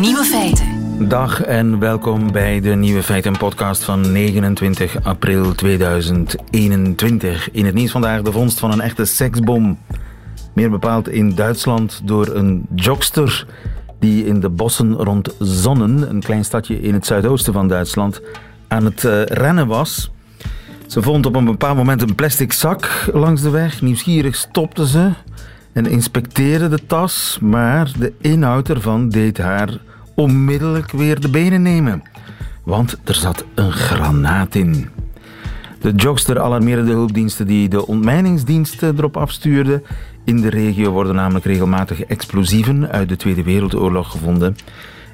Nieuwe feiten. Dag en welkom bij de Nieuwe Feiten podcast van 29 april 2021. In het nieuws vandaag de vondst van een echte seksbom. Meer bepaald in Duitsland door een jogster die in de bossen rond Zonnen, een klein stadje in het zuidoosten van Duitsland, aan het uh, rennen was. Ze vond op een bepaald moment een plastic zak langs de weg. Nieuwsgierig stopte ze en inspecteerde de tas, maar de inhoud ervan deed haar onmiddellijk weer de benen nemen. Want er zat een granaat in. De jogster alarmeerde de hulpdiensten die de ontmijningsdiensten erop afstuurden. In de regio worden namelijk regelmatig explosieven uit de Tweede Wereldoorlog gevonden.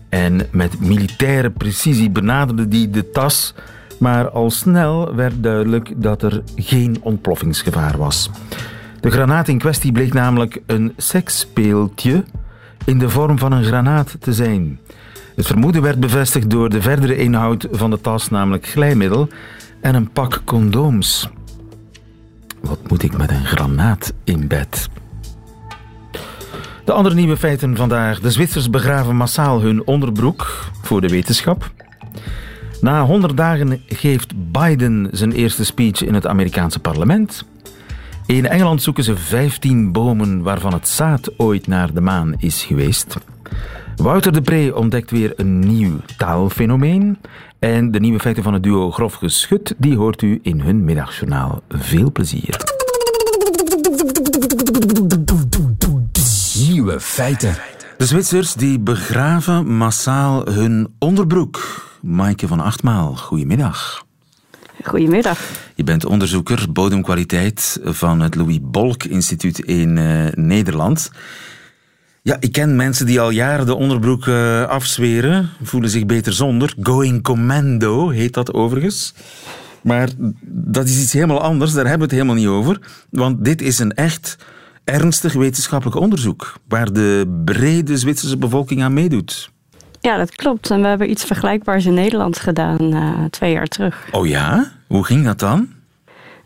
En met militaire precisie benaderde die de tas, maar al snel werd duidelijk dat er geen ontploffingsgevaar was. De granaat in kwestie bleek namelijk een seksspeeltje in de vorm van een granaat te zijn. Het vermoeden werd bevestigd door de verdere inhoud van de tas, namelijk glijmiddel en een pak condooms. Wat moet ik met een granaat in bed? De andere nieuwe feiten vandaag. De Zwitsers begraven massaal hun onderbroek voor de wetenschap. Na 100 dagen geeft Biden zijn eerste speech in het Amerikaanse parlement. In Engeland zoeken ze 15 bomen waarvan het zaad ooit naar de maan is geweest. Wouter de Pre ontdekt weer een nieuw taalfenomeen. En de nieuwe feiten van het duo Grof Geschut, die hoort u in hun middagjournaal. Veel plezier. Nieuwe feiten. De Zwitsers die begraven massaal hun onderbroek. Maaike van Achtmaal, goedemiddag. Goedemiddag. Je bent onderzoeker bodemkwaliteit van het Louis Bolk Instituut in uh, Nederland. Ja, ik ken mensen die al jaren de onderbroek uh, afzweren, voelen zich beter zonder. Going commando heet dat overigens. Maar dat is iets helemaal anders, daar hebben we het helemaal niet over. Want dit is een echt ernstig wetenschappelijk onderzoek, waar de brede Zwitserse bevolking aan meedoet. Ja, dat klopt. En we hebben iets vergelijkbaars in Nederland gedaan uh, twee jaar terug. Oh ja? Hoe ging dat dan?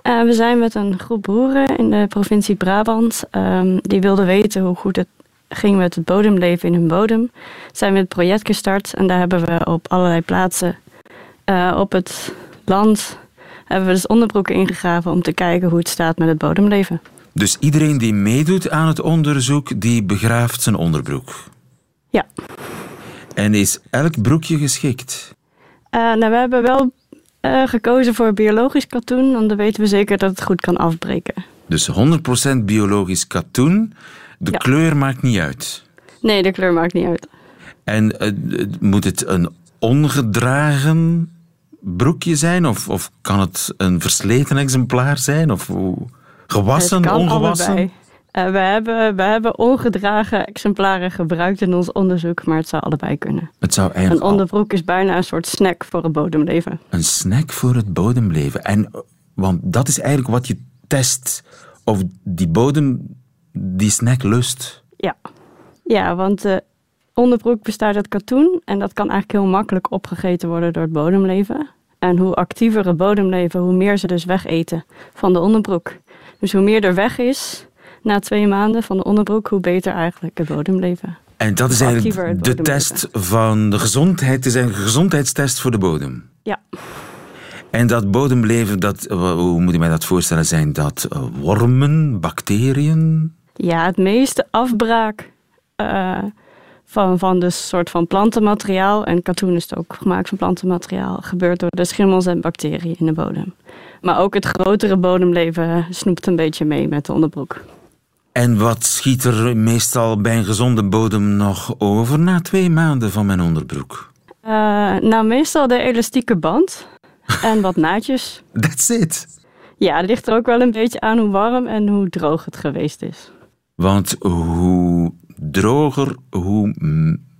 Uh, we zijn met een groep boeren in de provincie Brabant. Um, die wilden weten hoe goed het ging met het bodemleven in hun bodem. Zijn we het project gestart en daar hebben we op allerlei plaatsen uh, op het land hebben we dus onderbroeken ingegraven om te kijken hoe het staat met het bodemleven. Dus iedereen die meedoet aan het onderzoek, die begraaft zijn onderbroek? Ja. En is elk broekje geschikt? Uh, nou, we hebben wel uh, gekozen voor biologisch katoen, want dan weten we zeker dat het goed kan afbreken. Dus 100% biologisch katoen. De ja. kleur maakt niet uit? Nee, de kleur maakt niet uit. En uh, moet het een ongedragen broekje zijn? Of, of kan het een versleten exemplaar zijn? Of gewassen, ongewassen? Allebei. Uh, we, hebben, we hebben ongedragen exemplaren gebruikt in ons onderzoek, maar het zou allebei kunnen. Het zou eigenlijk een onderbroek is bijna een soort snack voor het bodemleven. Een snack voor het bodemleven. En, want dat is eigenlijk wat je test of die bodem die snack lust. Ja, ja want de onderbroek bestaat uit katoen en dat kan eigenlijk heel makkelijk opgegeten worden door het bodemleven. En hoe actiever het bodemleven, hoe meer ze dus wegeten van de onderbroek. Dus hoe meer er weg is, na twee maanden van de onderbroek, hoe beter eigenlijk het bodemleven. En dat is eigenlijk de test van de gezondheid. Het is een gezondheidstest voor de bodem. Ja. En dat bodemleven, dat, hoe moet je mij dat voorstellen? Zijn dat wormen, bacteriën? Ja, het meeste afbraak uh, van, van de soort van plantenmateriaal. En katoen is ook gemaakt van plantenmateriaal. Gebeurt door de schimmels en bacteriën in de bodem. Maar ook het grotere bodemleven snoept een beetje mee met de onderbroek. En wat schiet er meestal bij een gezonde bodem nog over na twee maanden van mijn onderbroek? Uh, nou, meestal de elastieke band en wat naadjes. That's it? Ja, het ligt er ook wel een beetje aan hoe warm en hoe droog het geweest is. Want hoe droger, hoe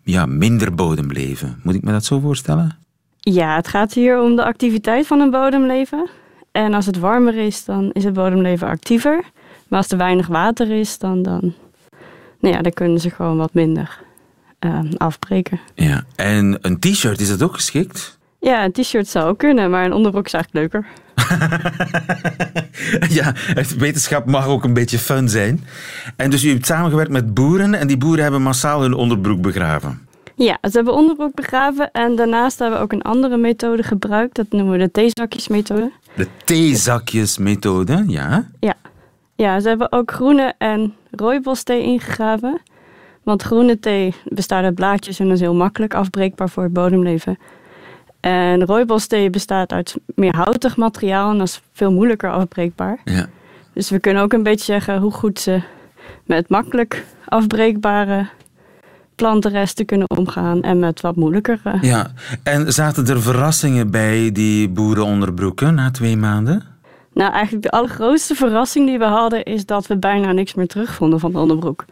ja, minder bodemleven. Moet ik me dat zo voorstellen? Ja, het gaat hier om de activiteit van een bodemleven. En als het warmer is, dan is het bodemleven actiever. Maar als er weinig water is, dan, dan, nou ja, dan kunnen ze gewoon wat minder uh, afbreken. Ja, en een t-shirt, is dat ook geschikt? Ja, een t-shirt zou ook kunnen, maar een onderbroek is eigenlijk leuker. ja, wetenschap mag ook een beetje fun zijn. En dus u hebt samengewerkt met boeren en die boeren hebben massaal hun onderbroek begraven. Ja, ze hebben onderbroek begraven en daarnaast hebben we ook een andere methode gebruikt. Dat noemen we de theezakjesmethode. De theezakjesmethode, ja. Ja. Ja, ze hebben ook groene en rooibosthee ingegraven. Want groene thee bestaat uit blaadjes en is heel makkelijk afbreekbaar voor het bodemleven. En rooibosthee bestaat uit meer houtig materiaal en dat is veel moeilijker afbreekbaar. ja. Dus we kunnen ook een beetje zeggen hoe goed ze met makkelijk afbreekbare plantenresten kunnen omgaan en met wat moeilijkere. Ja, en zaten er verrassingen bij die boerenonderbroeken na twee maanden? Nou, eigenlijk de allergrootste verrassing die we hadden is dat we bijna niks meer terugvonden van de onderbroek.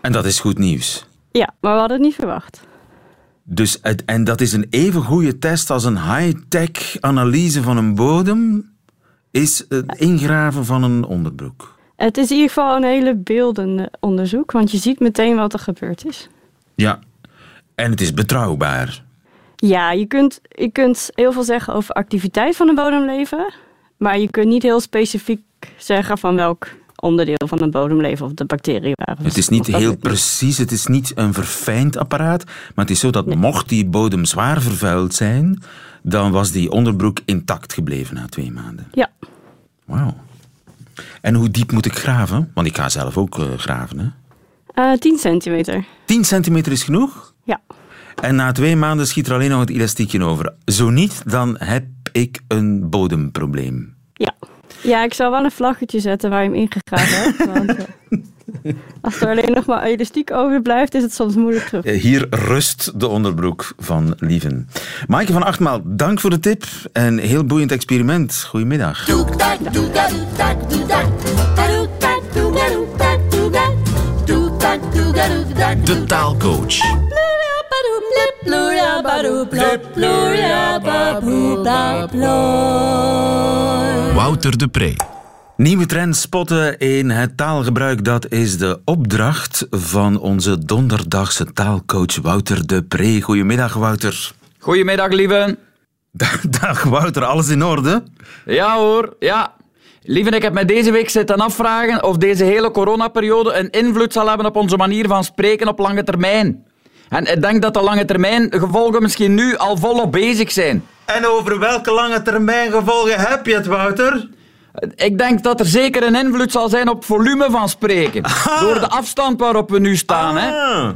En dat is goed nieuws. Ja, maar we hadden het niet verwacht. Dus, het- en dat is een even goede test als een high-tech analyse van een bodem, is het ingraven van een onderbroek. Het is in ieder geval een hele beeldende onderzoek, want je ziet meteen wat er gebeurd is. Ja, en het is betrouwbaar. Ja, je kunt, je kunt heel veel zeggen over activiteit van een bodemleven, maar je kunt niet heel specifiek zeggen van welk onderdeel van het bodemleven of de bacteriën waren. Het is niet heel het- precies, het is niet een verfijnd apparaat, maar het is zo dat mocht die bodem zwaar vervuild zijn, dan was die onderbroek intact gebleven na twee maanden. Ja, Wauw. En hoe diep moet ik graven? Want ik ga zelf ook eh, graven. Hè? Eh 10 centimeter. 10 centimeter is genoeg? Ja. En na twee maanden schiet er alleen nog het elastiekje over. Zo niet, dan heb ik een bodemprobleem. Ja. Ja, ik zal wel een vlaggetje zetten waar je hem ingegraven hebt. Want eh, als er alleen nog maar elastiek overblijft, is het soms moeilijk terug. Eh, Hier rust de onderbroek van Lieven. Maaike van Achtmaal, dank voor de tip. En heel boeiend experiment. Goedemiddag. De taalcoach. Wouter de Pre. Nieuwe trends spotten in het taalgebruik, dat is de opdracht van onze donderdagse taalcoach Wouter de Pre. Goedemiddag, Wouter. Goedemiddag, lieve. Dag, Wouter, alles in orde? Ja hoor, ja. Lieve, ik heb me deze week zitten afvragen of deze hele coronaperiode een invloed zal hebben op onze manier van spreken op lange termijn. En ik denk dat de lange termijn gevolgen misschien nu al volop bezig zijn. En over welke lange termijn gevolgen heb je het, Wouter? Ik denk dat er zeker een invloed zal zijn op het volume van spreken. Door de afstand waarop we nu staan. Hè. Ah.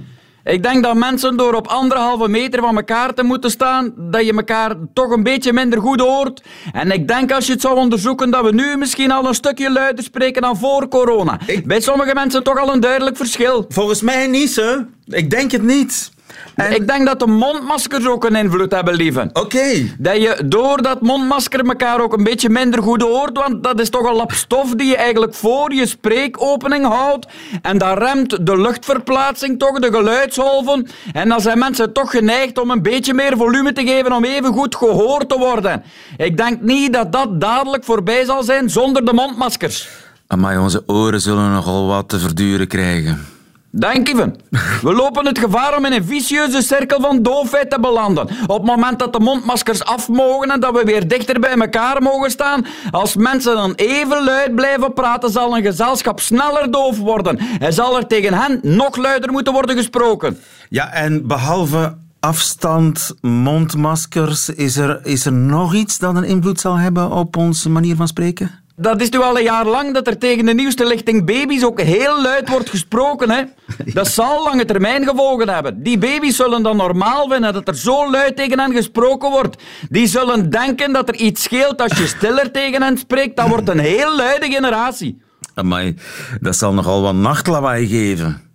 Ik denk dat mensen door op anderhalve meter van elkaar te moeten staan, dat je elkaar toch een beetje minder goed hoort. En ik denk als je het zou onderzoeken, dat we nu misschien al een stukje luider spreken dan voor corona. Ik- Bij sommige mensen toch al een duidelijk verschil. Volgens mij niet, hè? Ik denk het niet. En... Ik denk dat de mondmaskers ook een invloed hebben, lieve. Oké. Dat je door dat mondmasker elkaar ook een beetje minder goed hoort, want dat is toch een lap stof die je eigenlijk voor je spreekopening houdt. En dat remt de luchtverplaatsing toch, de geluidsgolven. En dan zijn mensen toch geneigd om een beetje meer volume te geven om even goed gehoord te worden. Ik denk niet dat dat dadelijk voorbij zal zijn zonder de mondmaskers. Maar onze oren zullen nogal wat te verduren krijgen. Denk even. We lopen het gevaar om in een vicieuze cirkel van doofheid te belanden. Op het moment dat de mondmaskers af mogen en dat we weer dichter bij elkaar mogen staan, als mensen dan even luid blijven praten, zal een gezelschap sneller doof worden. En zal er tegen hen nog luider moeten worden gesproken. Ja, en behalve afstand, mondmaskers, is er, is er nog iets dat een invloed zal hebben op onze manier van spreken? Dat is nu al een jaar lang dat er tegen de nieuwste lichting baby's ook heel luid wordt gesproken. Hè? Dat zal lange termijn gevolgen hebben. Die baby's zullen dan normaal vinden dat er zo luid tegen hen gesproken wordt. Die zullen denken dat er iets scheelt als je stiller tegen hen spreekt. Dat wordt een heel luide generatie. Maar dat zal nogal wat nachtlawaai geven.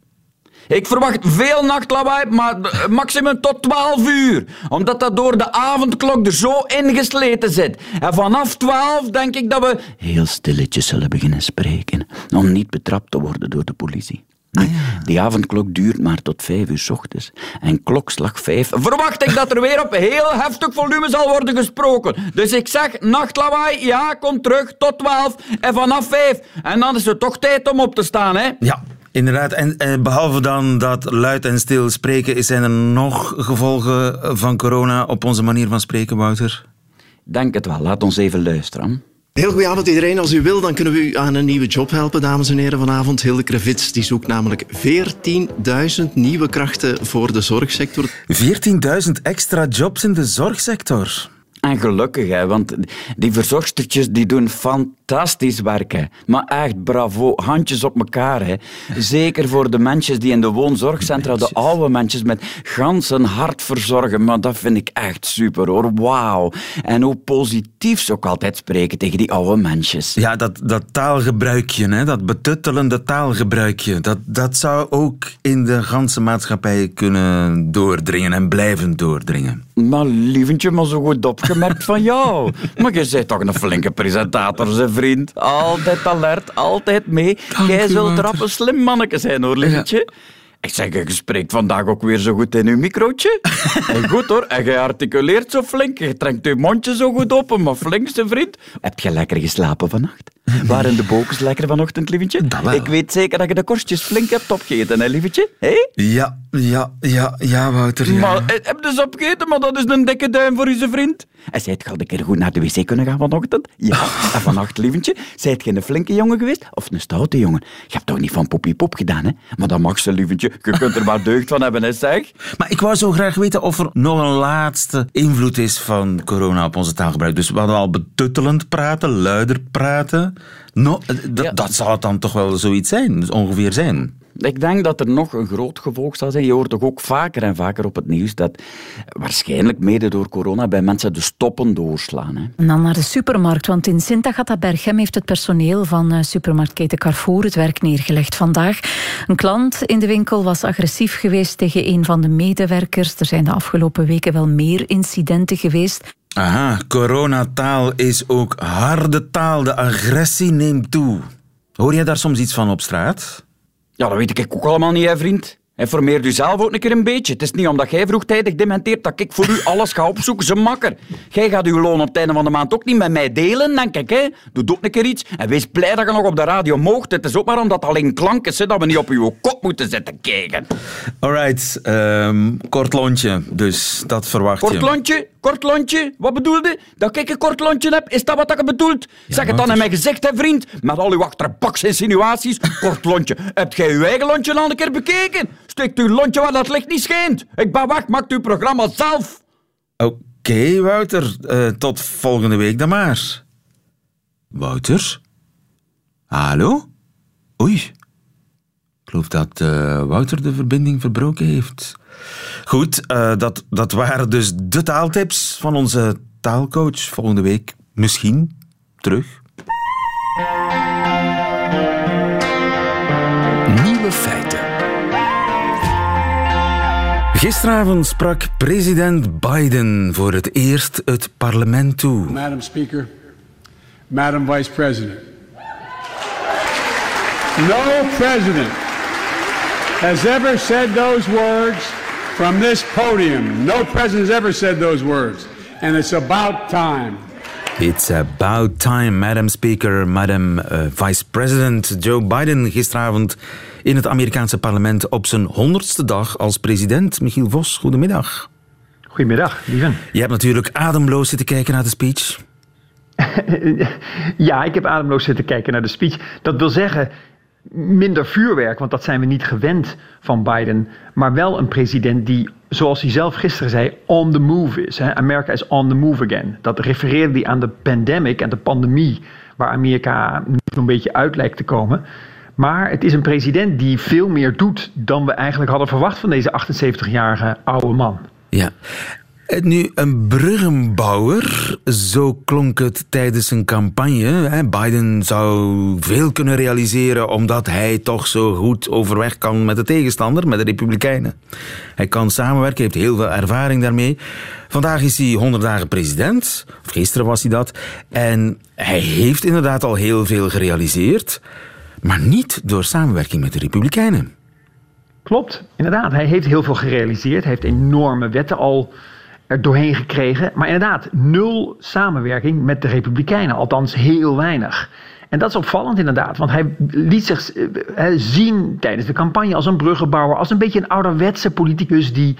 Ik verwacht veel nachtlawaai, maar maximum tot 12 uur. Omdat dat door de avondklok er zo ingesleten zit. En vanaf 12 denk ik dat we heel stilletjes zullen beginnen spreken. Om niet betrapt te worden door de politie. Nu, Die avondklok duurt maar tot 5 uur 's ochtends. En klokslag 5 verwacht ik dat er weer op heel heftig volume zal worden gesproken. Dus ik zeg, nachtlawaai, ja, kom terug tot 12 en vanaf 5. En dan is het toch tijd om op te staan, hè? Ja, inderdaad. En, eh, behalve dan dat luid en stil spreken, zijn er nog gevolgen van corona op onze manier van spreken, Wouter? Denk het wel. Laat ons even luisteren. Heel goede avond iedereen. Als u wil, dan kunnen we u aan een nieuwe job helpen, dames en heren. Vanavond Hilde Krevits die zoekt namelijk 14.000 nieuwe krachten voor de zorgsector. 14.000 extra jobs in de zorgsector. En gelukkig, hè, want die verzorgstertjes die doen fantastisch werk. Hè. Maar echt bravo, handjes op elkaar. Hè. Zeker voor de mensen die in de woonzorgcentra, de oude mensen met ganse hart verzorgen. Maar dat vind ik echt super hoor, wauw. En hoe positief ze ook altijd spreken tegen die oude mensen. Ja, dat, dat taalgebruikje, hè, dat betuttelende taalgebruikje, dat, dat zou ook in de ganse maatschappij kunnen doordringen en blijven doordringen. Maar lieventje, maar zo goed opgemerkt van jou. Maar je bent toch een flinke presentator, zijn vriend. Altijd alert, altijd mee. Jij zult rap een slim manneke zijn, hoor, lieventje. Ik zeg, je spreekt vandaag ook weer zo goed in uw microotje. En goed hoor, en jij articuleert zo flink. Je trekt je mondje zo goed open, maar flink, zijn vriend. Heb je lekker geslapen vannacht? Waren de bokens lekker vanochtend, lieventje? Ik weet zeker dat je de korstjes flink hebt opgegeten, hè, lieventje? Hé? Ja, ja, ja, ja, Wouter. Ja. Maar eh, heb je dus opgegeten, maar dat is een dikke duim voor je vriend. En je al een keer goed naar de wc kunnen gaan vanochtend? Ja. En vannacht, lieventje, zijt je een flinke jongen geweest of een stoute jongen? Je hebt toch niet van poepie pop gedaan, hè? Maar dat mag ze, lieventje. Je kunt er maar deugd van hebben, hè, zeg. Maar ik wou zo graag weten of er nog een laatste invloed is van corona op onze taalgebruik. Dus we hadden al betuttelend praten, luider praten. No, eh, dat, Ja. dat zal het dan toch wel zoiets zijn, dus ongeveer zijn. Ik denk dat er nog een groot gevolg zal zijn. Je hoort toch ook vaker en vaker op het nieuws dat waarschijnlijk mede door corona bij mensen de stoppen doorslaan. Hè. En dan naar de supermarkt, want in Sint Agatha Berchem heeft het personeel van eh, supermarktketen Carrefour het werk neergelegd vandaag. Een klant in de winkel was agressief geweest tegen een van de medewerkers. Er zijn de afgelopen weken wel meer incidenten geweest. Aha, coronataal is ook harde taal. De agressie neemt toe. Hoor jij daar soms iets van op straat? Ja, dat weet ik ook allemaal niet, hè, vriend. Informeer u zelf ook een keer een beetje. Het is niet omdat jij vroegtijdig dementeert dat ik voor u alles ga opzoeken, ze makker. Jij gaat uw loon op het einde van de maand ook niet met mij delen, denk ik, hè. Doe ook een keer iets en wees blij dat je nog op de radio moogt. Het is ook maar omdat het alleen klank is, hè, dat we niet op uw kop moeten zitten kijken. Alright, ehm, kort lontje, dus dat verwacht Kort je. lontje, kort lontje, wat bedoelde? Dat ik een kort lontje heb, is dat wat je bedoelt? zeg het dan in mijn gezicht, hè, vriend. Met al uw achterbaks insinuaties. Kort lontje. Hebt jij uw eigen lontje al een keer bekeken? Steekt uw lontje waar dat licht niet schijnt. Ik ben weg, maakt uw programma zelf. Oké, Wouter. eh, tot volgende week dan maar. Wouter? Hallo? Oei. Ik geloof dat eh, Wouter de verbinding verbroken heeft. Goed, eh, dat, dat waren dus de taaltips van onze taalcoach. Volgende week misschien terug. Nieuwe feiten. Gisteravond sprak president Biden voor het eerst het parlement toe. Madam Speaker, Madam Vice President. No president has ever said those words from this podium. No president has ever said those words. And it's about time. It's about time, Madam Speaker, Madam eh, Vice President Joe Biden gisteravond in het Amerikaanse parlement op zijn honderdste dag als president. Michiel Vos, goedemiddag. Goedemiddag, lieven. Je hebt natuurlijk ademloos zitten kijken naar de speech. Ja, ik heb ademloos zitten kijken naar de speech. Dat wil zeggen, minder vuurwerk, want dat zijn we niet gewend van Biden. Maar wel een president die, zoals hij zelf gisteren zei, on the move is. Hè? America is on the move again. Dat refereerde hij aan de pandemic en de pandemie, waar Amerika nu een beetje uit lijkt te komen. Maar het is een president die veel meer doet dan we eigenlijk hadden verwacht van deze 78-jarige oude man. Ja. Nu, een bruggenbouwer, zo klonk het tijdens zijn campagne. Biden zou veel kunnen realiseren omdat hij toch zo goed overweg kan met de tegenstander, met de Republikeinen. Hij kan samenwerken, heeft heel veel ervaring daarmee. Vandaag is hij 100 dagen president, of gisteren was hij dat. En hij heeft inderdaad al heel veel gerealiseerd, maar niet door samenwerking met de Republikeinen. Klopt, inderdaad. Hij heeft heel veel gerealiseerd. Hij heeft enorme wetten al er doorheen gekregen. Maar inderdaad, nul samenwerking met de Republikeinen. Althans, heel weinig. En dat is opvallend inderdaad, want hij liet zich eh, eh, zien tijdens de campagne als een bruggenbouwer, als een beetje een ouderwetse politicus die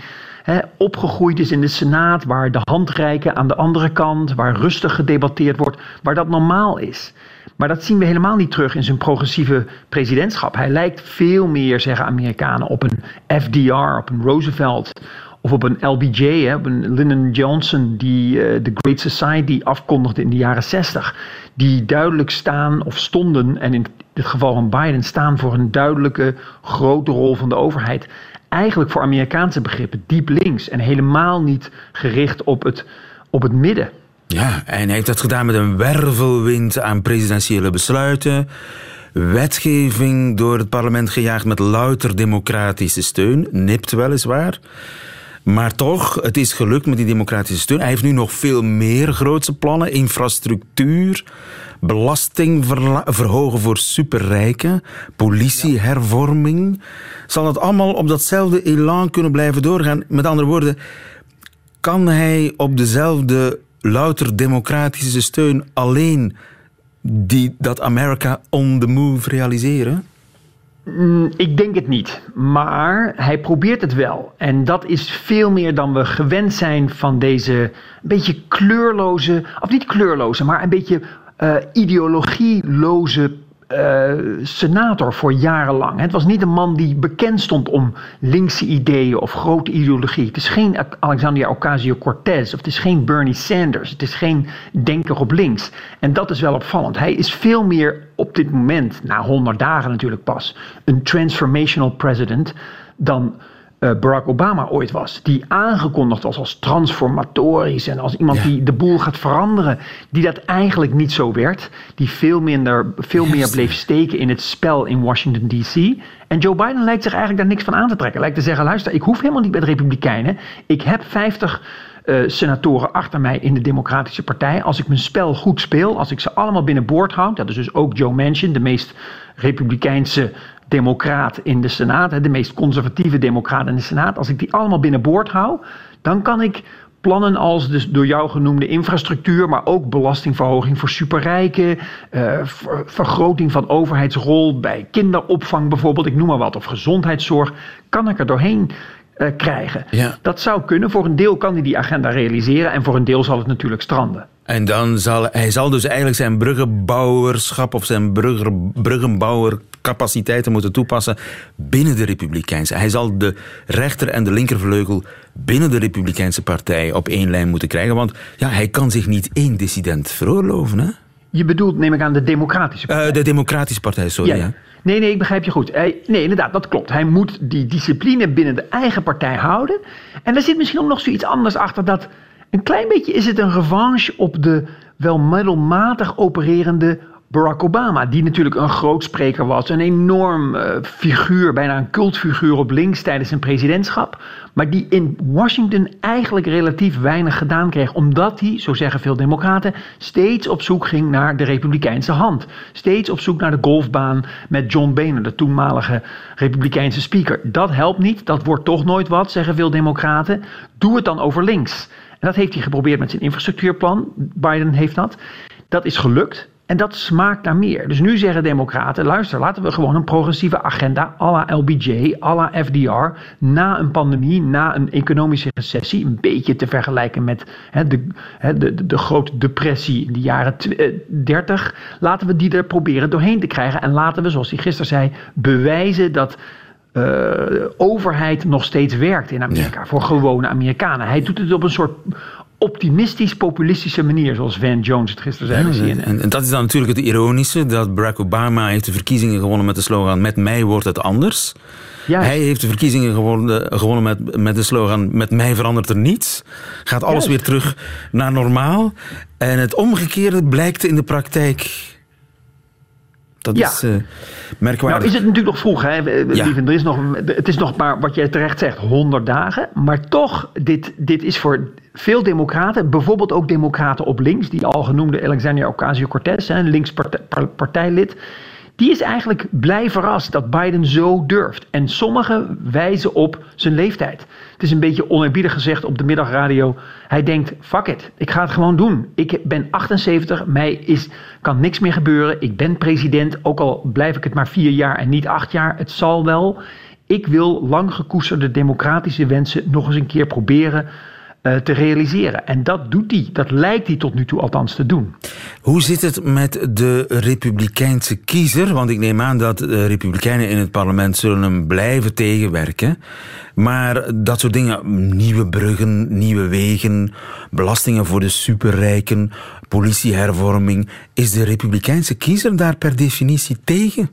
opgegroeid is in de Senaat, waar de handreiken aan de andere kant, waar rustig gedebatteerd wordt, waar dat normaal is. Maar dat zien we helemaal niet terug in zijn progressieve presidentschap. Hij lijkt veel meer, zeggen Amerikanen, op een FDR, op een Roosevelt of op een LBJ, hè, een Lyndon Johnson, die uh, The Great Society afkondigde in de jaren 60. Die duidelijk staan of stonden, en in dit geval van Biden, staan voor een duidelijke grote rol van de overheid. Eigenlijk voor Amerikaanse begrippen diep links en helemaal niet gericht op het, op het midden. Ja, en hij heeft dat gedaan met een wervelwind aan presidentiële besluiten. Wetgeving door het parlement gejaagd met louter democratische steun. Nipt weliswaar. Maar toch, het is gelukt met die democratische steun. Hij heeft nu nog veel meer grootse plannen. Infrastructuur, belasting verhogen voor superrijken, politiehervorming. Zal dat allemaal op datzelfde elan kunnen blijven doorgaan? Met andere woorden, kan hij op dezelfde louter democratische steun alleen die, dat America on the move realiseren? Mm, ik denk het niet, maar hij probeert het wel. En dat is veel meer dan we gewend zijn van deze een beetje kleurloze, of niet kleurloze, maar een beetje uh, ideologieloze uh, senator voor jarenlang. Het was niet een man die bekend stond om linkse ideeën of grote ideologie. Het is geen Alexandria Ocasio-Cortez of het is geen Bernie Sanders. Het is geen denker op links. En dat is wel opvallend. Hij is veel meer op dit moment, na 100 dagen natuurlijk pas, een transformational president dan Barack Obama ooit was. Die aangekondigd was als transformatorisch en als iemand die de boel gaat veranderen. Die dat eigenlijk niet zo werd. Die veel, minder, veel meer bleef steken in het spel in Washington DC. En Joe Biden lijkt zich eigenlijk daar niks van aan te trekken. Lijkt te zeggen, luister, ik hoef helemaal niet bij de Republikeinen. Ik heb 50 uh, senatoren achter mij in de Democratische Partij. Als ik mijn spel goed speel, als ik ze allemaal binnenboord houd. Dat is dus ook Joe Manchin, de meest republikeinse democraat in de Senaat, de meest conservatieve democraat in de Senaat, als ik die allemaal binnenboord hou, dan kan ik plannen als de door jou genoemde infrastructuur, maar ook belastingverhoging voor superrijken, uh, vergroting van overheidsrol bij kinderopvang bijvoorbeeld, ik noem maar wat, of gezondheidszorg, kan ik er doorheen uh, krijgen. Ja. Dat zou kunnen. Voor een deel kan hij die agenda realiseren en voor een deel zal het natuurlijk stranden. En dan zal hij zal dus eigenlijk zijn bruggenbouwerschap of zijn brugger, bruggenbouwercapaciteiten moeten toepassen binnen de Republikeinse. Hij zal de rechter- en de linkervleugel binnen de Republikeinse partij op één lijn moeten krijgen. Want ja, hij kan zich niet één dissident veroorloven. Hè? Je bedoelt, neem ik aan, de Democratische Partij? Uh, de Democratische Partij, sorry. Ja. Nee, nee, ik begrijp je goed. Hij, nee, inderdaad, dat klopt. Hij moet die discipline binnen de eigen partij houden. En er zit misschien ook nog zoiets anders achter dat een klein beetje is het een revanche op de wel middelmatig opererende Barack Obama, die natuurlijk een grootspreker was, een enorm uh, figuur, bijna een cultfiguur op links tijdens zijn presidentschap, maar die in Washington eigenlijk relatief weinig gedaan kreeg, omdat hij, zo zeggen veel democraten, steeds op zoek ging naar de republikeinse hand. Steeds op zoek naar de golfbaan met John Boehner, de toenmalige republikeinse speaker. Dat helpt niet, dat wordt toch nooit wat, zeggen veel democraten. Doe het dan over links. En dat heeft hij geprobeerd met zijn infrastructuurplan. Biden heeft dat. Dat is gelukt. En dat smaakt naar meer. Dus nu zeggen democraten, luister, laten we gewoon een progressieve agenda à la LBJ, à la FDR, na een pandemie, na een economische recessie, een beetje te vergelijken met hè, de, hè, de, de, grote depressie in de jaren 30, laten we die er proberen doorheen te krijgen. En laten we, zoals hij gisteren zei, bewijzen dat uh, overheid nog steeds werkt in Amerika. Voor gewone Amerikanen. Hij doet het op een soort optimistisch populistische manier, zoals Van Jones het gisteren zei. Ja, en, en, dat is dan natuurlijk het ironische, dat Barack Obama heeft de verkiezingen gewonnen met de slogan met mij wordt het anders. Hij heeft de verkiezingen gewonnen, gewonnen met, met de slogan met mij verandert er niets. Gaat alles weer terug naar normaal. En het omgekeerde blijkt in de praktijk dat ja. is uh, merkwaardig. Nou is het natuurlijk nog vroeg, hè? Ja. er is nog, het is nog maar, wat jij terecht zegt, 100 dagen. Maar toch, dit, dit is voor veel democraten, bijvoorbeeld ook democraten op links... die al genoemde Alexandria Ocasio-Cortez, een links partijlid... die is eigenlijk blij verrast dat Biden zo durft. En sommigen wijzen op zijn leeftijd. Het is een beetje oneerbiedig gezegd op de middagradio. Hij denkt, fuck it, ik ga het gewoon doen. Ik ben 78, mij is, kan niks meer gebeuren. Ik ben president, ook al blijf ik het maar vier jaar en niet acht jaar. Het zal wel. Ik wil lang gekoesterde democratische wensen nog eens een keer proberen te realiseren. En dat doet hij. Dat lijkt hij tot nu toe althans te doen. Hoe zit het met de Republikeinse kiezer? Want ik neem aan dat de Republikeinen in het parlement zullen hem blijven tegenwerken. Maar dat soort dingen, nieuwe bruggen, nieuwe wegen, belastingen voor de superrijken, politiehervorming, is de Republikeinse kiezer daar per definitie tegen?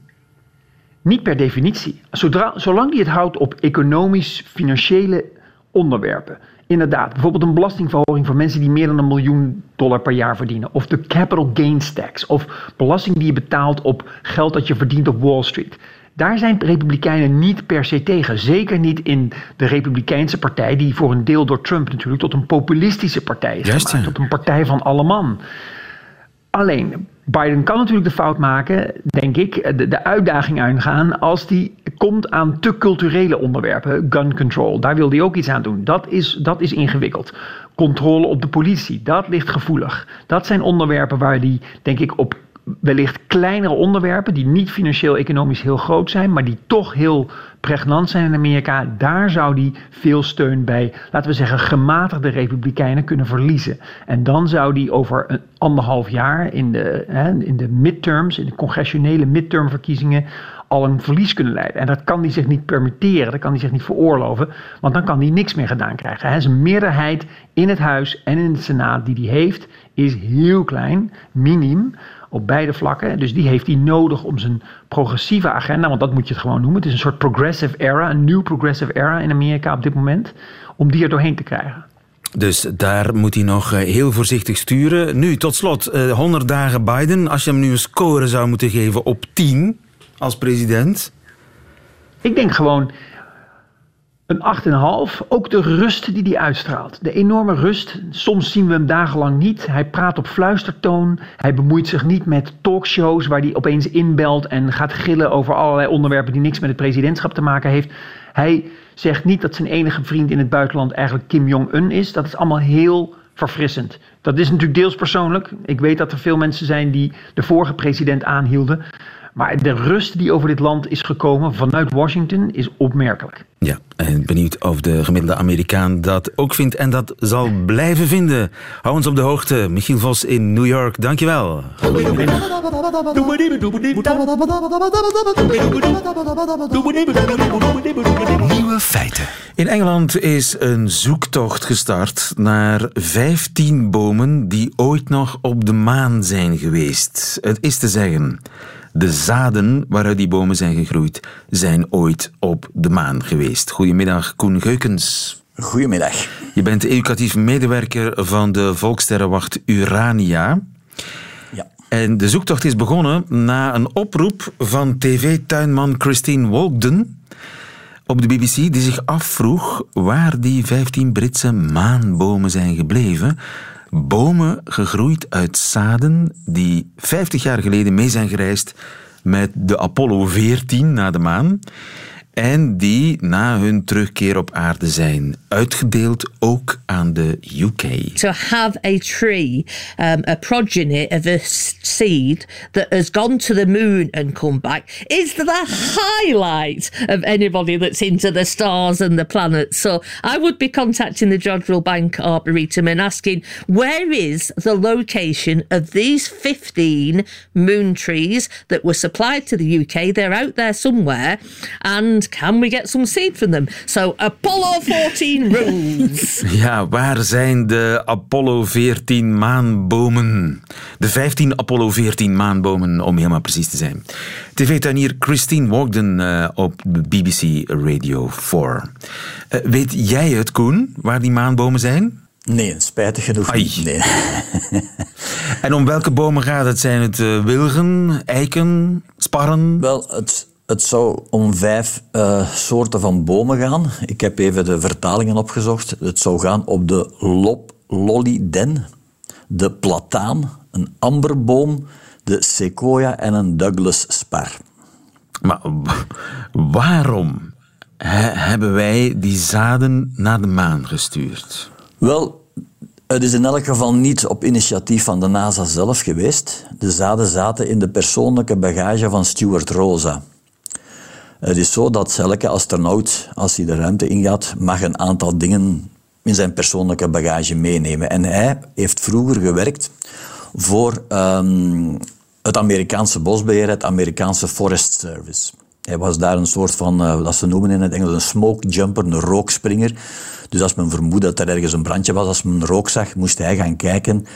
Niet per definitie. Zodra, zolang die het houdt op economisch, financiële onderwerpen. Inderdaad, bijvoorbeeld een belastingverhoging voor mensen die meer dan een miljoen dollar per jaar verdienen. Of de capital gains tax. Of belasting die je betaalt op geld dat je verdient op Wall Street. Daar zijn Republikeinen niet per se tegen. Zeker niet in de Republikeinse partij, die voor een deel door Trump natuurlijk tot een populistische partij is Juist, gemaakt. Tot een partij van alle man. Alleen, Biden kan natuurlijk de fout maken, denk ik, de, de uitdaging aangaan als die komt aan te culturele onderwerpen. Gun control, daar wil hij ook iets aan doen. Dat is, dat is ingewikkeld. Controle op de politie, dat ligt gevoelig. Dat zijn onderwerpen waar hij, denk ik, op wellicht kleinere onderwerpen, die niet financieel-economisch heel groot zijn, maar die toch heel pregnant zijn in Amerika, daar zou die veel steun bij, laten we zeggen, gematigde republikeinen kunnen verliezen. En dan zou die over een anderhalf jaar in de, hè, in de midterms, in de congressionele midtermverkiezingen, al een verlies kunnen leiden. En dat kan hij zich niet permitteren, dat kan hij zich niet veroorloven, want dan kan hij niks meer gedaan krijgen. Hè. Zijn meerderheid in het Huis en in de Senaat die hij heeft, is heel klein, minim op beide vlakken. Dus die heeft hij nodig om zijn progressieve agenda, want dat moet je het gewoon noemen. Het is een soort progressive era, een nieuw progressive era in Amerika op dit moment, om die er doorheen te krijgen. Dus daar moet hij nog eh, heel voorzichtig sturen. Nu, tot slot, 100 eh, dagen Biden. Als je hem nu een score zou moeten geven op 10 als president. Ik denk gewoon een 8,5. Ook de rust die hij uitstraalt. De enorme rust. Soms zien we hem dagenlang niet. Hij praat op fluistertoon. Hij bemoeit zich niet met talkshows waar hij opeens inbelt en gaat gillen over allerlei onderwerpen die niks met het presidentschap te maken heeft. Hij zegt niet dat zijn enige vriend in het buitenland eigenlijk Kim Jong-un is. Dat is allemaal heel verfrissend. Dat is natuurlijk deels persoonlijk. Ik weet dat er veel mensen zijn die de vorige president aanhielden. Maar de rust die over dit land is gekomen vanuit Washington is opmerkelijk. Ja, en benieuwd of de gemiddelde Amerikaan dat ook vindt en dat zal blijven vinden. Hou ons op de hoogte. Michiel Vos in New York, dankjewel. Nieuwe feiten. In Engeland is een zoektocht gestart naar 15 bomen die ooit nog op de maan zijn geweest. Het is te zeggen. De zaden waaruit die bomen zijn gegroeid, zijn ooit op de maan geweest. Goedemiddag, Koen Geukens. Goedemiddag. Je bent educatief medewerker van de Volkssterrenwacht Urania. Ja. En de zoektocht is begonnen na een oproep van tv-tuinman Christine Walkden op de BBC, die zich afvroeg waar die 15 Britse maanbomen zijn gebleven bomen gegroeid uit zaden die 50 jaar geleden mee zijn gereisd met de Apollo 14 naar de maan en die na hun terugkeer op aarde zijn uitgedeeld ook aan de UK. To have a tree, um, a progeny of a seed that has gone to the moon and come back is the highlight of anybody that's into the stars and the planets. So I would be contacting the Jodrell Bank Arboretum and asking where is the location of these 15 moon trees that were supplied to the UK? They're out there somewhere and can we get some seed from them? So Apollo 14 rules. Ja, waar zijn de Apollo 14 maanbomen? De 15 Apollo 14 maanbomen, om helemaal precies te zijn. TV-tuinier Christine Wogden uh, op BBC Radio 4. Uh, eh, weet jij het, Koen, waar die maanbomen zijn? Nee, spijtig genoeg niet. Nee. en om welke bomen gaat het? Zijn het uh, wilgen, eiken, sparren? Wel, het, het zou om vijf uh, soorten van bomen gaan. Ik heb even de vertalingen opgezocht. Het zou gaan op de lop, lolliden, de plataan, een amberboom, de sequoia en een Douglas spar. Maar waarom hebben wij die zaden naar de maan gestuurd? Wel, het is in elk geval niet op initiatief van de NASA zelf geweest. De zaden zaten in de persoonlijke bagage van Stuart Rosa. Het is zo dat elke astronaut, als hij de ruimte ingaat, mag een aantal dingen in zijn persoonlijke bagage meenemen. En hij heeft vroeger gewerkt voor um, het Amerikaanse bosbeheer, het Amerikaanse Forest Service. Hij was daar een soort van, uh, wat ze noemen in het Engels, een smoke jumper, een rookspringer. Dus als men vermoedde dat er ergens een brandje was, als men rook zag, moest hij gaan kijken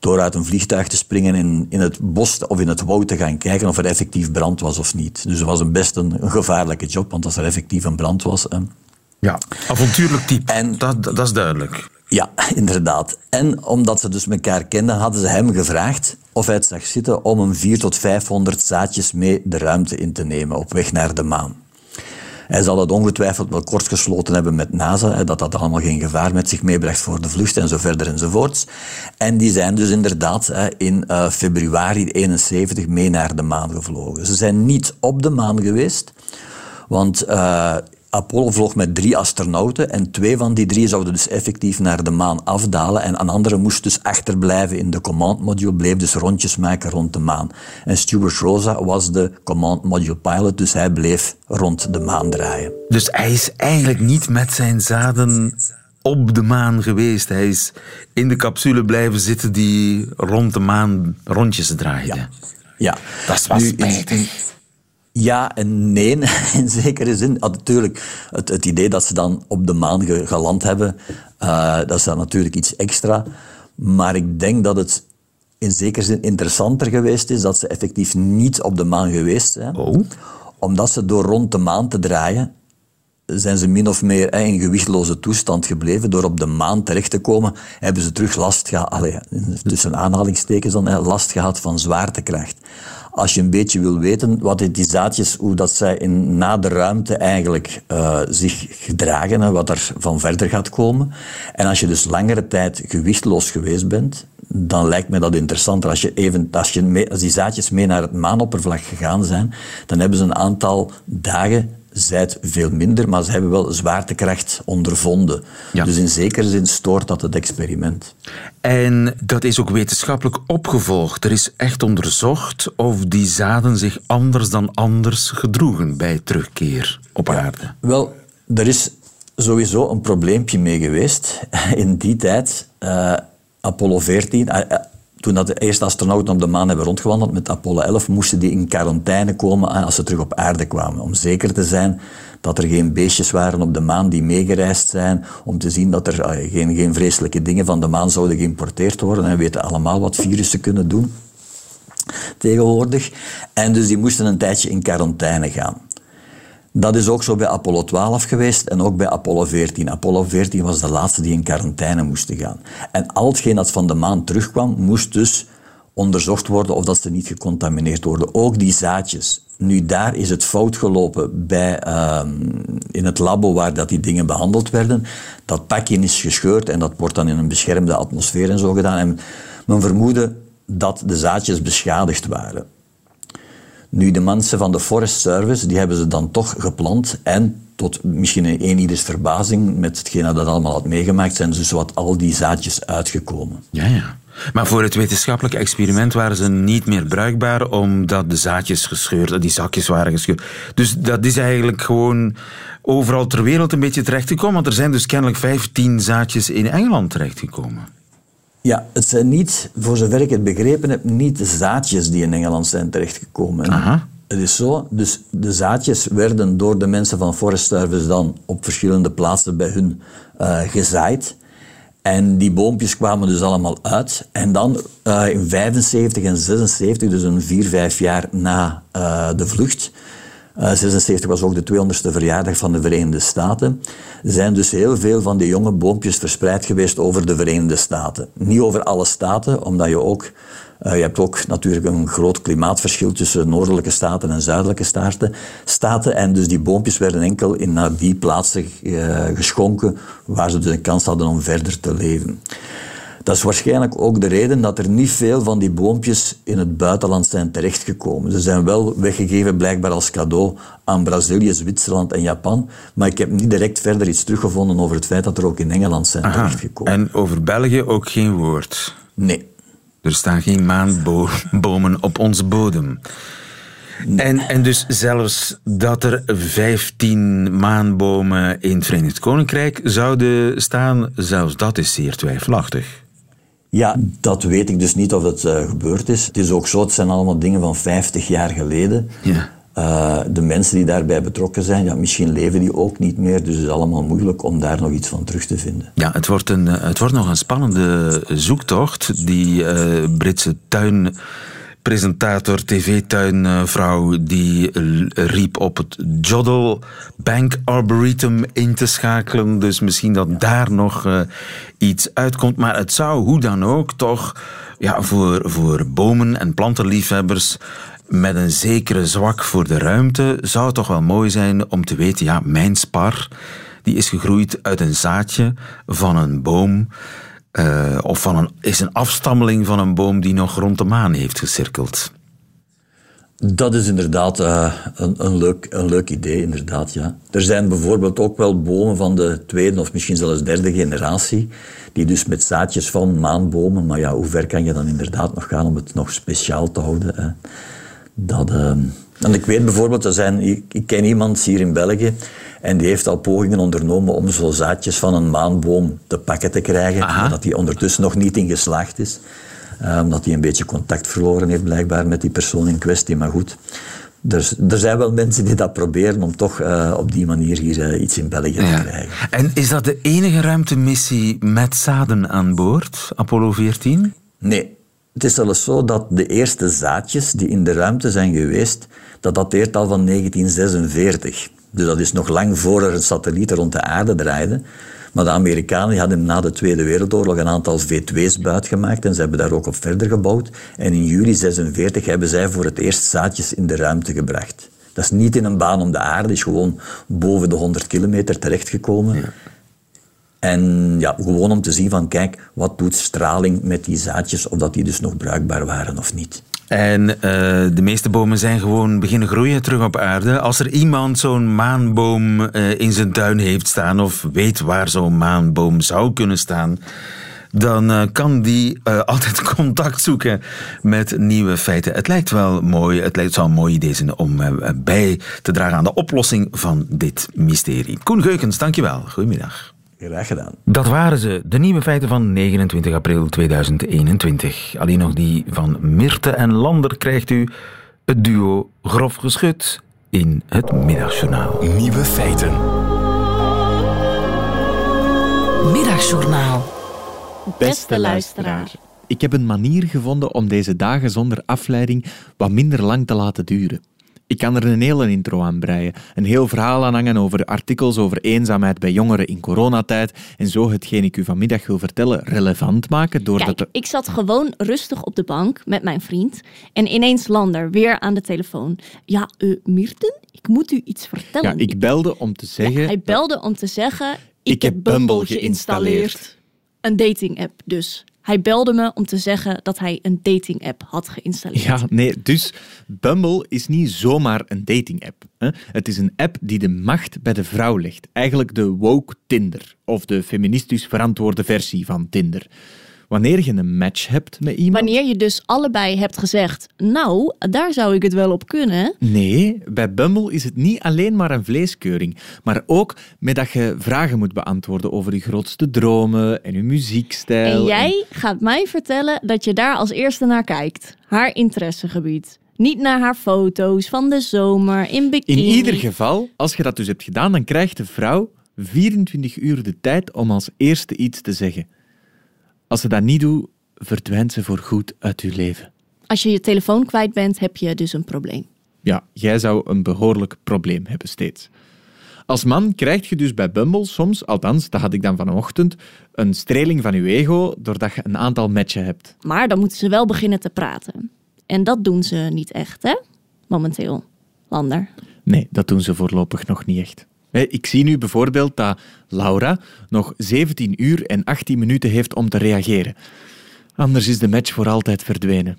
door uit een vliegtuig te springen in, in het bos of in het woud te gaan kijken of er effectief brand was of niet. Dus het was een best een, gevaarlijke job, want als er effectief een brand was... ja, avontuurlijk type, en, dat, dat is duidelijk. Ja, inderdaad. En omdat ze dus elkaar kenden, hadden ze hem gevraagd of hij het zag zitten om een 4 tot 500 zaadjes mee de ruimte in te nemen op weg naar de maan. Hij zal het ongetwijfeld wel kort gesloten hebben met NASA, dat dat allemaal geen gevaar met zich meebracht voor de vlucht en zo verder enzovoorts. En die zijn dus inderdaad in uh, februari 71 mee naar de maan gevlogen. Ze zijn niet op de maan geweest, want uh, Apollo vloog met drie astronauten en twee van die drie zouden dus effectief naar de maan afdalen en een andere moest dus achterblijven in de command module, bleef dus rondjes maken rond de maan. En Stuart Rosa was de command module pilot, dus hij bleef rond de maan draaien. Dus hij is eigenlijk niet met zijn zaden op de maan geweest. Hij is in de capsule blijven zitten die rond de maan rondjes draaide. Ja. ja. Dat wel spijtig. Ja en nee, in zekere zin. natuurlijk, het, het, idee dat ze dan op de maan geland hebben, uh, dat is dan natuurlijk iets extra. Maar ik denk dat het in zekere zin interessanter geweest is dat ze effectief niet op de maan geweest zijn. Oh. Omdat ze door rond de maan te draaien, zijn ze min of meer in gewichtloze toestand gebleven. Door op de maan terecht te komen, hebben ze terug last gehad, tussen aanhalingstekens dan, last gehad van zwaartekracht. Als je een beetje wil weten wat die zaadjes, hoe dat zij in, na de ruimte eigenlijk uh, zich gedragen, wat er van verder gaat komen. En als je dus langere tijd gewichtloos geweest bent, dan lijkt me dat interessanter. Als, je even, als, je mee, als die zaadjes mee naar het maanoppervlak gegaan zijn, dan hebben ze een aantal dagen zijt veel minder, maar ze hebben wel zwaartekracht ondervonden. Dus in zekere zin stoort dat het experiment. En dat is ook wetenschappelijk opgevolgd. Er is echt onderzocht of die zaden zich anders dan anders gedroegen bij terugkeer op aarde. Wel, er is sowieso een probleempje mee geweest. In die tijd, uh, Apollo 14, toen dat de eerste astronauten op de maan hebben rondgewandeld met Apollo 11, moesten die in quarantaine komen als ze terug op aarde kwamen. Om zeker te zijn dat er geen beestjes waren op de maan die meegereisd zijn, om te zien dat er uh, geen, geen vreselijke dingen van de maan zouden geïmporteerd worden. En we weten allemaal wat virussen kunnen doen tegenwoordig. En dus die moesten een tijdje in quarantaine gaan. Dat is ook zo bij Apollo 12 geweest en ook bij Apollo 14. Apollo 14 was de laatste die in quarantaine moest gaan. En al hetgeen dat van de maan terugkwam, moest dus onderzocht worden of dat ze niet gecontamineerd worden. Ook die zaadjes. Nu, daar is het fout gelopen bij, uh, in het labo waar dat die dingen behandeld werden. Dat pakje is gescheurd en dat wordt dan in een beschermde atmosfeer en zo gedaan. En men vermoedde dat de zaadjes beschadigd waren. Nu, de mensen van de Forest Service, die hebben ze dan toch geplant en tot misschien een ieders verbazing met hetgeen dat allemaal had meegemaakt, zijn dus wat al die zaadjes uitgekomen. Ja, ja. Maar voor het wetenschappelijke experiment waren ze niet meer bruikbaar omdat de zaadjes gescheurd, die zakjes waren gescheurd. Dus dat is eigenlijk gewoon overal ter wereld een beetje terechtgekomen, want er zijn dus kennelijk 15 zaadjes in Engeland terechtgekomen. Ja, het zijn niet, voor zover ik het begrepen heb, niet de zaadjes die in Engeland zijn terechtgekomen. Aha. Het is zo, dus de zaadjes werden door de mensen van Forest Service dan op verschillende plaatsen bij hun uh, gezaaid. En die boompjes kwamen dus allemaal uit. En dan uh, in 75 en 76, dus een vier, vijf jaar na uh, de vlucht, uh, 76 was ook de 200ste verjaardag van de Verenigde Staten. Er zijn dus heel veel van die jonge boompjes verspreid geweest over de Verenigde Staten. Niet over alle staten, omdat je ook... Uh, je hebt ook natuurlijk een groot klimaatverschil tussen noordelijke staten en zuidelijke staten. staten en dus die boompjes werden enkel in naar die plaatsen uh, geschonken waar ze dus een kans hadden om verder te leven. Dat is waarschijnlijk ook de reden dat er niet veel van die boompjes in het buitenland zijn terechtgekomen. Ze zijn wel weggegeven blijkbaar als cadeau aan Brazilië, Zwitserland en Japan, maar ik heb niet direct verder iets teruggevonden over het feit dat er ook in Engeland zijn Aha. terechtgekomen. En over België ook geen woord? Nee. Er staan geen maanbomen op onze bodem. En, en dus zelfs dat er 15 maanbomen in het Verenigd Koninkrijk zouden staan, zelfs dat is zeer twijfelachtig. Ja, dat weet ik dus niet of het uh, gebeurd is. Het is ook zo, het zijn allemaal dingen van 50 jaar geleden. Ja. Uh, de mensen die daarbij betrokken zijn, ja, misschien leven die ook niet meer. Dus het is allemaal moeilijk om daar nog iets van terug te vinden. Ja, het wordt, een, het wordt nog een spannende zoektocht. Die uh, Britse tuin presentator, tv-tuinvrouw, die riep op het Joddle Bank Arboretum in te schakelen. Dus misschien dat daar nog uh, iets uitkomt. Maar het zou hoe dan ook toch ja, voor, voor bomen- en plantenliefhebbers met een zekere zwak voor de ruimte zou het toch wel mooi zijn om te weten, ja, mijn spar die is gegroeid uit een zaadje van een boom uh, of van een, is een afstammeling van een boom die nog rond de maan heeft gecirkeld. Dat is inderdaad uh, een, een, leuk, een leuk idee, inderdaad, ja. Er zijn bijvoorbeeld ook wel bomen van de tweede of misschien zelfs derde generatie, die dus met zaadjes van maanbomen, maar ja, hoe ver kan je dan inderdaad nog gaan om het nog speciaal te houden? Dat, uh, en ik weet bijvoorbeeld, er zijn, ik, ik ken iemand hier in België, en die heeft al pogingen ondernomen om zo zaadjes van een maanboom te pakken te krijgen. Aha. Dat die ondertussen nog niet in geslaagd is. Uh, omdat hij een beetje contact verloren heeft blijkbaar met die persoon in kwestie. Maar goed, er, er zijn wel mensen die dat proberen om toch uh, op die manier hier uh, iets in België ja. te krijgen. En is dat de enige ruimtemissie met zaden aan boord, Apollo 14? Nee. Het is zelfs zo dat de eerste zaadjes die in de ruimte zijn geweest, dat dateert al van 1946. Dus dat is nog lang voor er een satelliet rond de aarde draaide. Maar de Amerikanen hadden na de Tweede Wereldoorlog een aantal V2's buitgemaakt en ze hebben daar ook op verder gebouwd. En in juli 46 hebben zij voor het eerst zaadjes in de ruimte gebracht. Dat is niet in een baan om de aarde, is gewoon boven de 100 kilometer terechtgekomen. En ja, gewoon om te zien van, kijk, wat doet straling met die zaadjes, of dat die dus nog bruikbaar waren of niet. En uh, de meeste bomen zijn gewoon beginnen groeien terug op aarde. Als er iemand zo'n maanboom uh, in zijn tuin heeft staan of weet waar zo'n maanboom zou kunnen staan, dan uh, kan die altijd contact zoeken met nieuwe feiten. Het lijkt wel mooi, het lijkt, zou een mooi idee zijn om bij te dragen aan de oplossing van dit mysterie. Koen Geukens, dankjewel. Goedemiddag. Graag gedaan. Dat waren ze, de nieuwe feiten van 29 april 2021. Alleen nog die van Mirte en Lander krijgt u het duo Grof Geschut in het Middagjournaal. Nieuwe feiten. Middagjournaal. Beste luisteraar. Ik heb een manier gevonden om deze dagen zonder afleiding wat minder lang te laten duren. Ik kan er een hele intro aan breien. Een heel verhaal aan hangen over artikels over eenzaamheid bij jongeren in coronatijd. En zo hetgeen ik u vanmiddag wil vertellen relevant maken. Doordat Kijk, ik zat gewoon rustig op de bank met mijn vriend. En ineens Lander weer aan de telefoon. Ja, uh, Mirten, ik moet u iets vertellen. Ja, ik belde om te zeggen... Ja, hij belde om te zeggen... Ik, ik heb Bumble geïnstalleerd. geïnstalleerd. Een dating-app dus. Hij belde me om te zeggen dat hij een dating-app had geïnstalleerd. Ja, nee, dus Bumble is niet zomaar een dating-app. Het is een app die de macht bij de vrouw legt. Eigenlijk de woke Tinder, of de feministisch verantwoorde versie van Tinder. Wanneer je een match hebt met iemand... Wanneer je dus allebei hebt gezegd, nou, daar zou ik het wel op kunnen. Nee, bij Bumble is het niet alleen maar een vleeskeuring, maar ook met dat je vragen moet beantwoorden over je grootste dromen en je muziekstijl. En jij gaat mij vertellen dat je daar als eerste naar kijkt. Haar interessegebied. Niet naar haar foto's van de zomer in bikini. In ieder geval, als je dat dus hebt gedaan, dan krijgt de vrouw 24 uur de tijd om als eerste iets te zeggen. Als ze dat niet doet, verdwijnt ze voorgoed uit uw leven. Als je je telefoon kwijt bent, heb je dus een probleem. Ja, jij zou een behoorlijk probleem hebben steeds. Als man krijg je dus bij Bumble soms, althans, dat had ik dan vanochtend, een streling van je ego doordat je een aantal matchen hebt. Maar dan moeten ze wel beginnen te praten. En dat doen ze niet echt, hè? Momenteel. Lander. Nee, dat doen ze voorlopig nog niet echt. Ik zie nu bijvoorbeeld dat Laura nog 17 uur en 18 minuten heeft om te reageren. Anders is de match voor altijd verdwenen.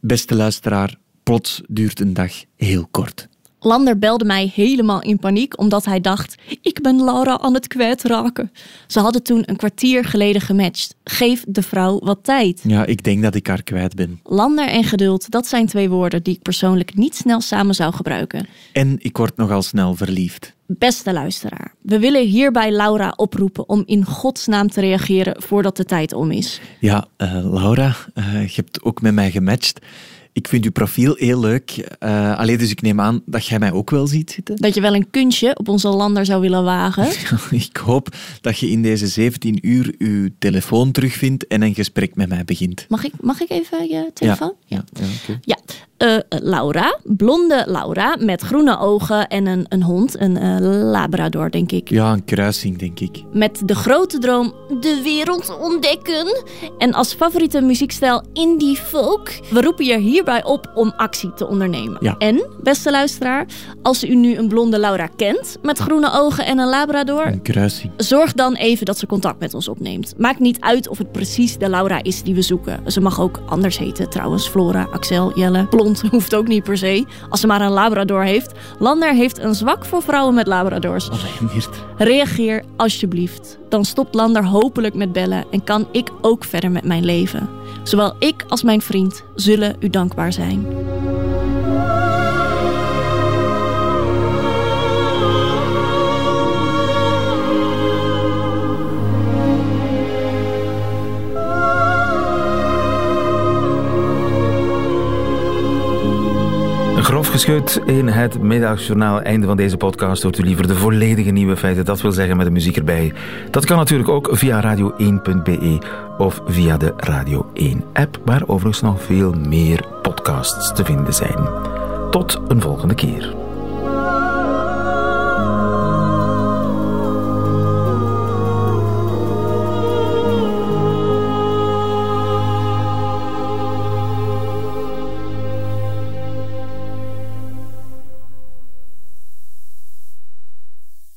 Beste luisteraar, plots duurt een dag heel kort. Lander belde mij helemaal in paniek omdat hij dacht: ik ben Laura aan het kwijtraken. Ze hadden toen een kwartier geleden gematcht. Geef de vrouw wat tijd. Ja, ik denk dat ik haar kwijt ben. Lander en geduld, dat zijn twee woorden die ik persoonlijk niet snel samen zou gebruiken. En ik word nogal snel verliefd. Beste luisteraar, we willen hierbij Laura oproepen om in godsnaam te reageren voordat de tijd om is. Ja, uh, Laura, uh, je hebt ook met mij gematcht. Ik vind uw profiel heel leuk. Uh, alleen dus ik neem aan dat jij mij ook wel ziet zitten. Dat je wel een kunstje op onze lander zou willen wagen. ik hoop dat je in deze 17 uur uw telefoon terugvindt en een gesprek met mij begint. Mag ik, mag ik even je telefoon? Ja, ja. ja, okay. ja. Uh, Laura, blonde Laura met groene ogen en een, een hond, een uh, labrador, denk ik. Ja, een kruising, denk ik. Met de grote droom de wereld ontdekken. En als favoriete muziekstijl indie folk. We roepen je hierbij op om actie te ondernemen. Ja. En, beste luisteraar, als u nu een blonde Laura kent met groene ogen en een labrador. Een kruising. Zorg dan even dat ze contact met ons opneemt. Maakt niet uit of het precies de Laura is die we zoeken. Ze mag ook anders heten, trouwens. Flora, Axel, Jelle, blond hoeft ook niet per se. Als ze maar een labrador heeft. Lander heeft een zwak voor vrouwen met labradors. Reageer alsjeblieft. Dan stopt Lander hopelijk met bellen en kan ik ook verder met mijn leven. Zowel ik als mijn vriend zullen u dankbaar zijn. Grof geschud in het middagjournaal. Einde van deze podcast hoort u liever de volledige nieuwe feiten. Dat wil zeggen met de muziek erbij. Dat kan natuurlijk ook via radio1.be of via de Radio 1 app, waar overigens nog veel meer podcasts te vinden zijn. Tot een volgende keer.